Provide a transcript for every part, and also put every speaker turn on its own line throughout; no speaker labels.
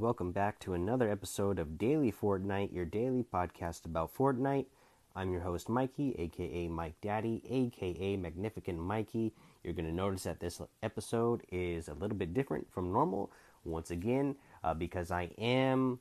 Welcome back to another episode of Daily Fortnite, your daily podcast about Fortnite. I'm your host, Mikey, aka Mike Daddy, aka Magnificent Mikey. You're going to notice that this episode is a little bit different from normal, once again, uh, because I am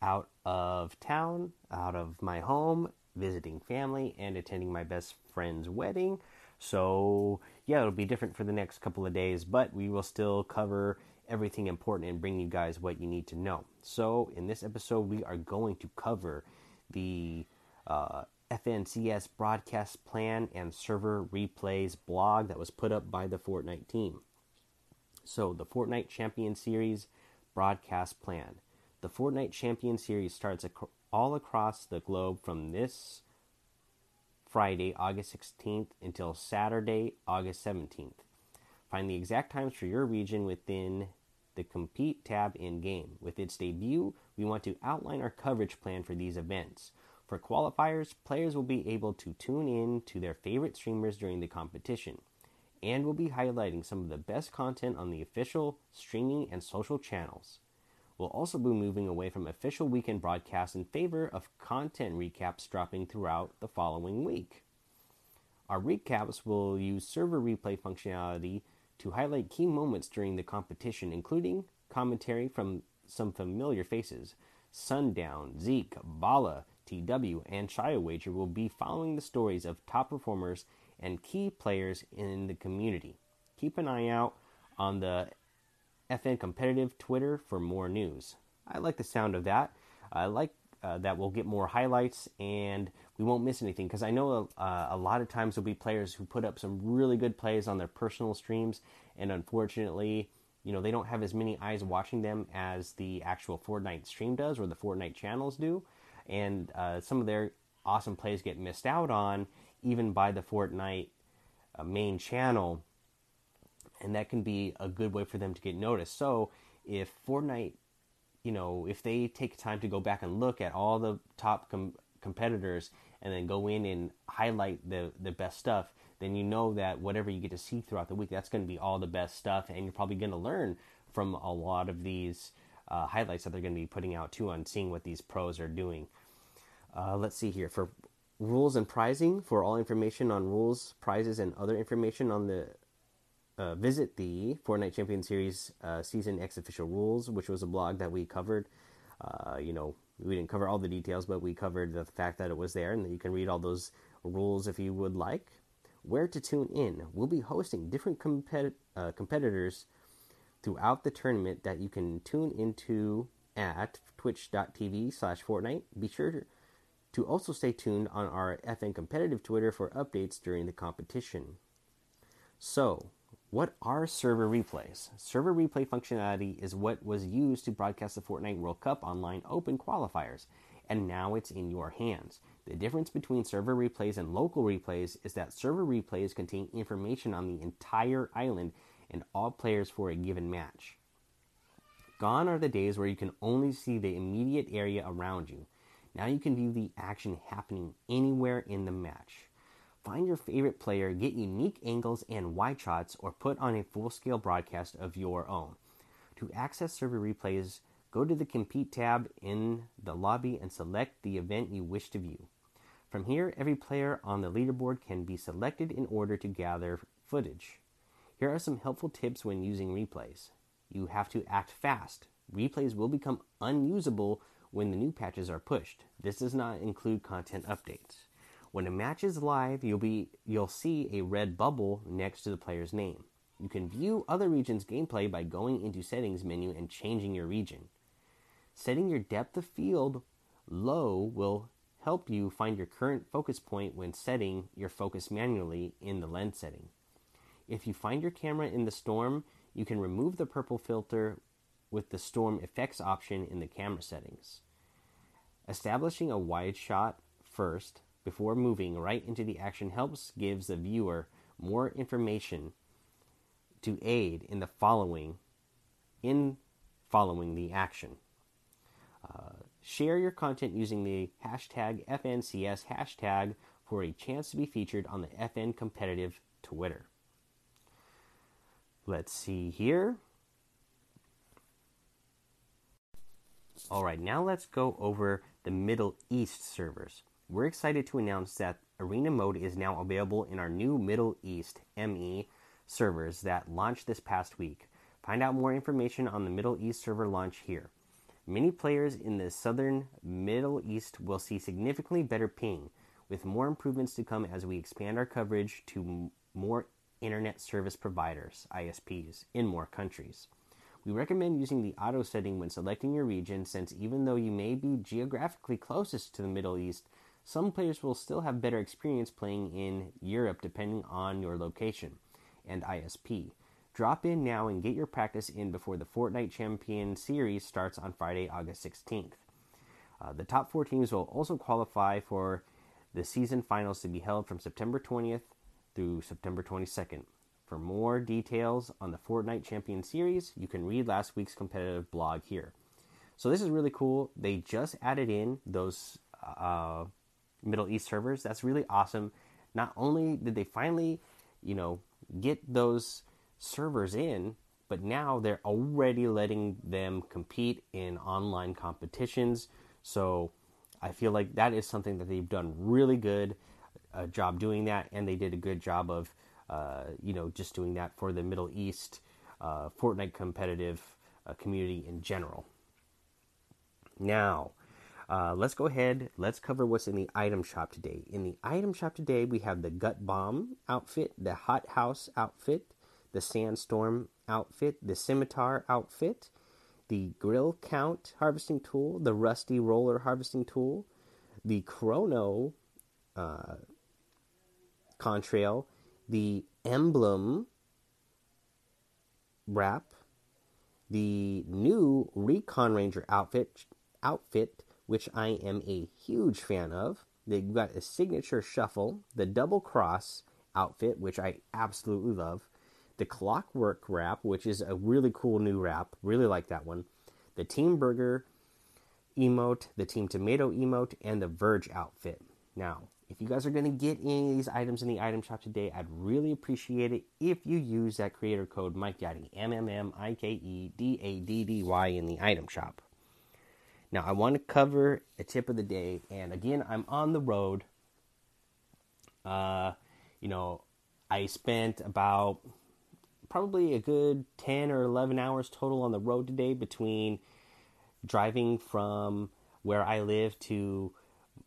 out of town, out of my home, visiting family, and attending my best friend's wedding. So, yeah, it'll be different for the next couple of days, but we will still cover everything important and bring you guys what you need to know. So, in this episode, we are going to cover the uh, FNCS broadcast plan and server replays blog that was put up by the Fortnite team. So, the Fortnite Champion Series broadcast plan. The Fortnite Champion Series starts ac- all across the globe from this Friday, August 16th until Saturday, August 17th. Find the exact times for your region within the Compete tab in game. With its debut, we want to outline our coverage plan for these events. For qualifiers, players will be able to tune in to their favorite streamers during the competition, and we'll be highlighting some of the best content on the official streaming and social channels. We'll also be moving away from official weekend broadcasts in favor of content recaps dropping throughout the following week. Our recaps will use server replay functionality to highlight key moments during the competition, including commentary from some familiar faces. Sundown, Zeke, Bala, TW, and Shia Wager will be following the stories of top performers and key players in the community. Keep an eye out on the FN Competitive Twitter for more news. I like the sound of that. I like uh, that we'll get more highlights and we won't miss anything because I know uh, a lot of times there'll be players who put up some really good plays on their personal streams, and unfortunately, you know, they don't have as many eyes watching them as the actual Fortnite stream does or the Fortnite channels do, and uh, some of their awesome plays get missed out on even by the Fortnite uh, main channel, and that can be a good way for them to get noticed. So if Fortnite you know, if they take time to go back and look at all the top com- competitors and then go in and highlight the the best stuff, then you know that whatever you get to see throughout the week, that's going to be all the best stuff, and you're probably going to learn from a lot of these uh, highlights that they're going to be putting out too on seeing what these pros are doing. Uh, let's see here for rules and pricing. For all information on rules, prizes, and other information on the uh, visit the Fortnite Champion Series uh, Season X official rules, which was a blog that we covered. Uh, you know, we didn't cover all the details, but we covered the fact that it was there, and that you can read all those rules if you would like. Where to tune in? We'll be hosting different uh, competitors throughout the tournament that you can tune into at twitch.tv slash Fortnite. Be sure to also stay tuned on our FN competitive Twitter for updates during the competition. So, what are server replays? Server replay functionality is what was used to broadcast the Fortnite World Cup online open qualifiers, and now it's in your hands. The difference between server replays and local replays is that server replays contain information on the entire island and all players for a given match. Gone are the days where you can only see the immediate area around you. Now you can view the action happening anywhere in the match. Find your favorite player, get unique angles and wide shots, or put on a full scale broadcast of your own. To access server replays, go to the Compete tab in the lobby and select the event you wish to view. From here, every player on the leaderboard can be selected in order to gather footage. Here are some helpful tips when using replays. You have to act fast. Replays will become unusable when the new patches are pushed. This does not include content updates. When a match is live, you'll be you'll see a red bubble next to the player's name. You can view other regions' gameplay by going into settings menu and changing your region. Setting your depth of field low will help you find your current focus point when setting your focus manually in the lens setting. If you find your camera in the storm, you can remove the purple filter with the storm effects option in the camera settings. Establishing a wide shot first before moving right into the action helps gives the viewer more information to aid in the following in following the action. Uh, share your content using the hashtag FNCS hashtag for a chance to be featured on the FN competitive Twitter. Let's see here. All right, now let's go over the Middle East servers. We're excited to announce that Arena Mode is now available in our new Middle East ME servers that launched this past week. Find out more information on the Middle East server launch here. Many players in the southern Middle East will see significantly better ping, with more improvements to come as we expand our coverage to more internet service providers, ISPs, in more countries. We recommend using the auto setting when selecting your region since even though you may be geographically closest to the Middle East, some players will still have better experience playing in Europe depending on your location and ISP. Drop in now and get your practice in before the Fortnite Champion Series starts on Friday, August 16th. Uh, the top four teams will also qualify for the season finals to be held from September 20th through September 22nd. For more details on the Fortnite Champion Series, you can read last week's competitive blog here. So this is really cool. They just added in those uh, Middle East servers. That's really awesome. Not only did they finally, you know, get those servers in, but now they're already letting them compete in online competitions. So I feel like that is something that they've done really good uh, job doing that, and they did a good job of uh, you know, just doing that for the Middle East uh, Fortnite competitive uh, community in general. Now, uh, let's go ahead. Let's cover what's in the item shop today. In the item shop today, we have the Gut Bomb outfit, the Hot House outfit, the Sandstorm outfit, the Scimitar outfit, the Grill Count harvesting tool, the Rusty Roller harvesting tool, the Chrono uh, contrail, the emblem wrap, the new Recon Ranger outfit, outfit, which I am a huge fan of. They've got a signature shuffle, the double cross outfit, which I absolutely love, the clockwork wrap, which is a really cool new wrap, really like that one, the Team Burger emote, the Team Tomato emote, and the Verge outfit. Now, if you guys are going to get any of these items in the item shop today, I'd really appreciate it if you use that creator code Mike Daddy, M M M I K E D A D D Y in the item shop. Now, I want to cover a tip of the day, and again, I'm on the road. Uh, you know, I spent about probably a good 10 or 11 hours total on the road today between driving from where I live to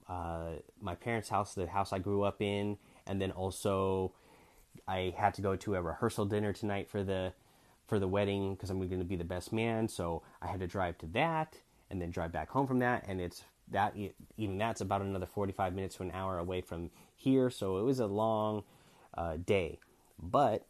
uh, my parents' house, the house I grew up in, and then also I had to go to a rehearsal dinner tonight for the for the wedding because I'm going to be the best man. So I had to drive to that and then drive back home from that, and it's that even that's about another 45 minutes to an hour away from here. So it was a long uh, day, but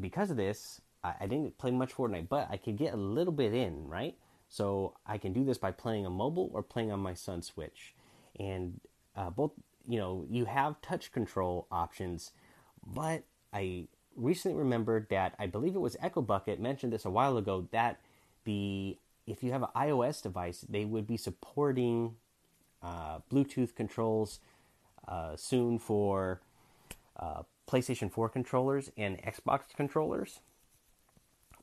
because of this, I, I didn't play much Fortnite, but I could get a little bit in, right? So I can do this by playing a mobile or playing on my son's Switch and uh, both you know you have touch control options, but I recently remembered that I believe it was Echo Bucket mentioned this a while ago that the if you have an iOS device, they would be supporting uh, Bluetooth controls uh, soon for uh, PlayStation 4 controllers and Xbox controllers.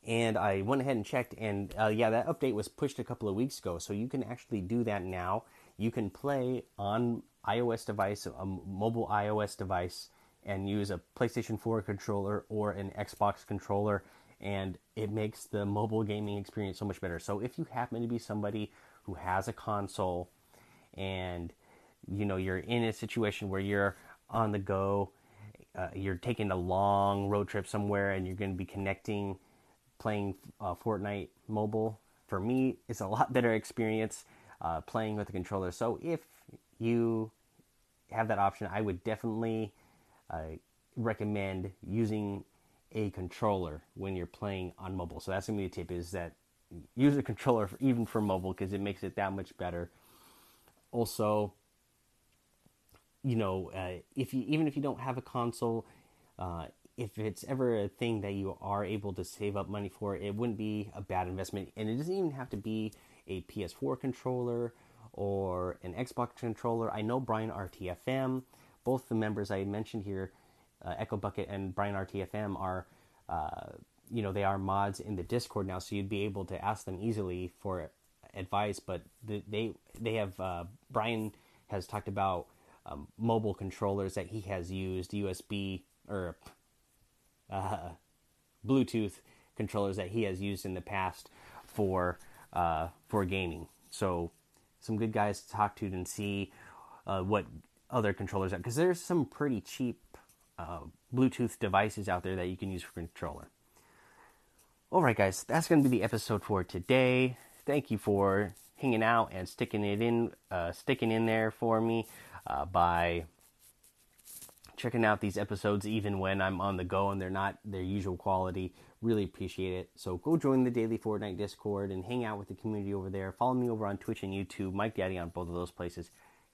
And I went ahead and checked, and uh, yeah, that update was pushed a couple of weeks ago, so you can actually do that now you can play on iOS device, a mobile iOS device, and use a PlayStation 4 controller or an Xbox controller, and it makes the mobile gaming experience so much better. So if you happen to be somebody who has a console and you know you're in a situation where you're on the go, uh, you're taking a long road trip somewhere, and you're going to be connecting, playing uh, Fortnite mobile. For me, it's a lot better experience uh, playing with the controller. So if you have that option, I would definitely uh, recommend using a controller when you're playing on mobile. So that's gonna be a tip: is that use a controller for, even for mobile because it makes it that much better. Also, you know, uh, if you even if you don't have a console, uh, if it's ever a thing that you are able to save up money for, it wouldn't be a bad investment. And it doesn't even have to be a PS4 controller or an Xbox controller. I know Brian RTFM, both the members I mentioned here, uh, Echo Bucket and Brian RTFM, are uh, you know they are mods in the Discord now, so you'd be able to ask them easily for advice, but they they have uh, Brian has talked about um, mobile controllers that he has used, USB or uh, Bluetooth controllers that he has used in the past for uh, for gaming. So some good guys to talk to and see uh, what other controllers are because there's some pretty cheap uh, Bluetooth devices out there that you can use for controller. All right, guys, that's going to be the episode for today. Thank you for hanging out and sticking it in, uh, sticking in there for me uh, by checking out these episodes even when I'm on the go and they're not their usual quality. Really appreciate it. So go join the Daily Fortnite Discord and hang out with the community over there. Follow me over on Twitch and YouTube, Mike Daddy on both of those places.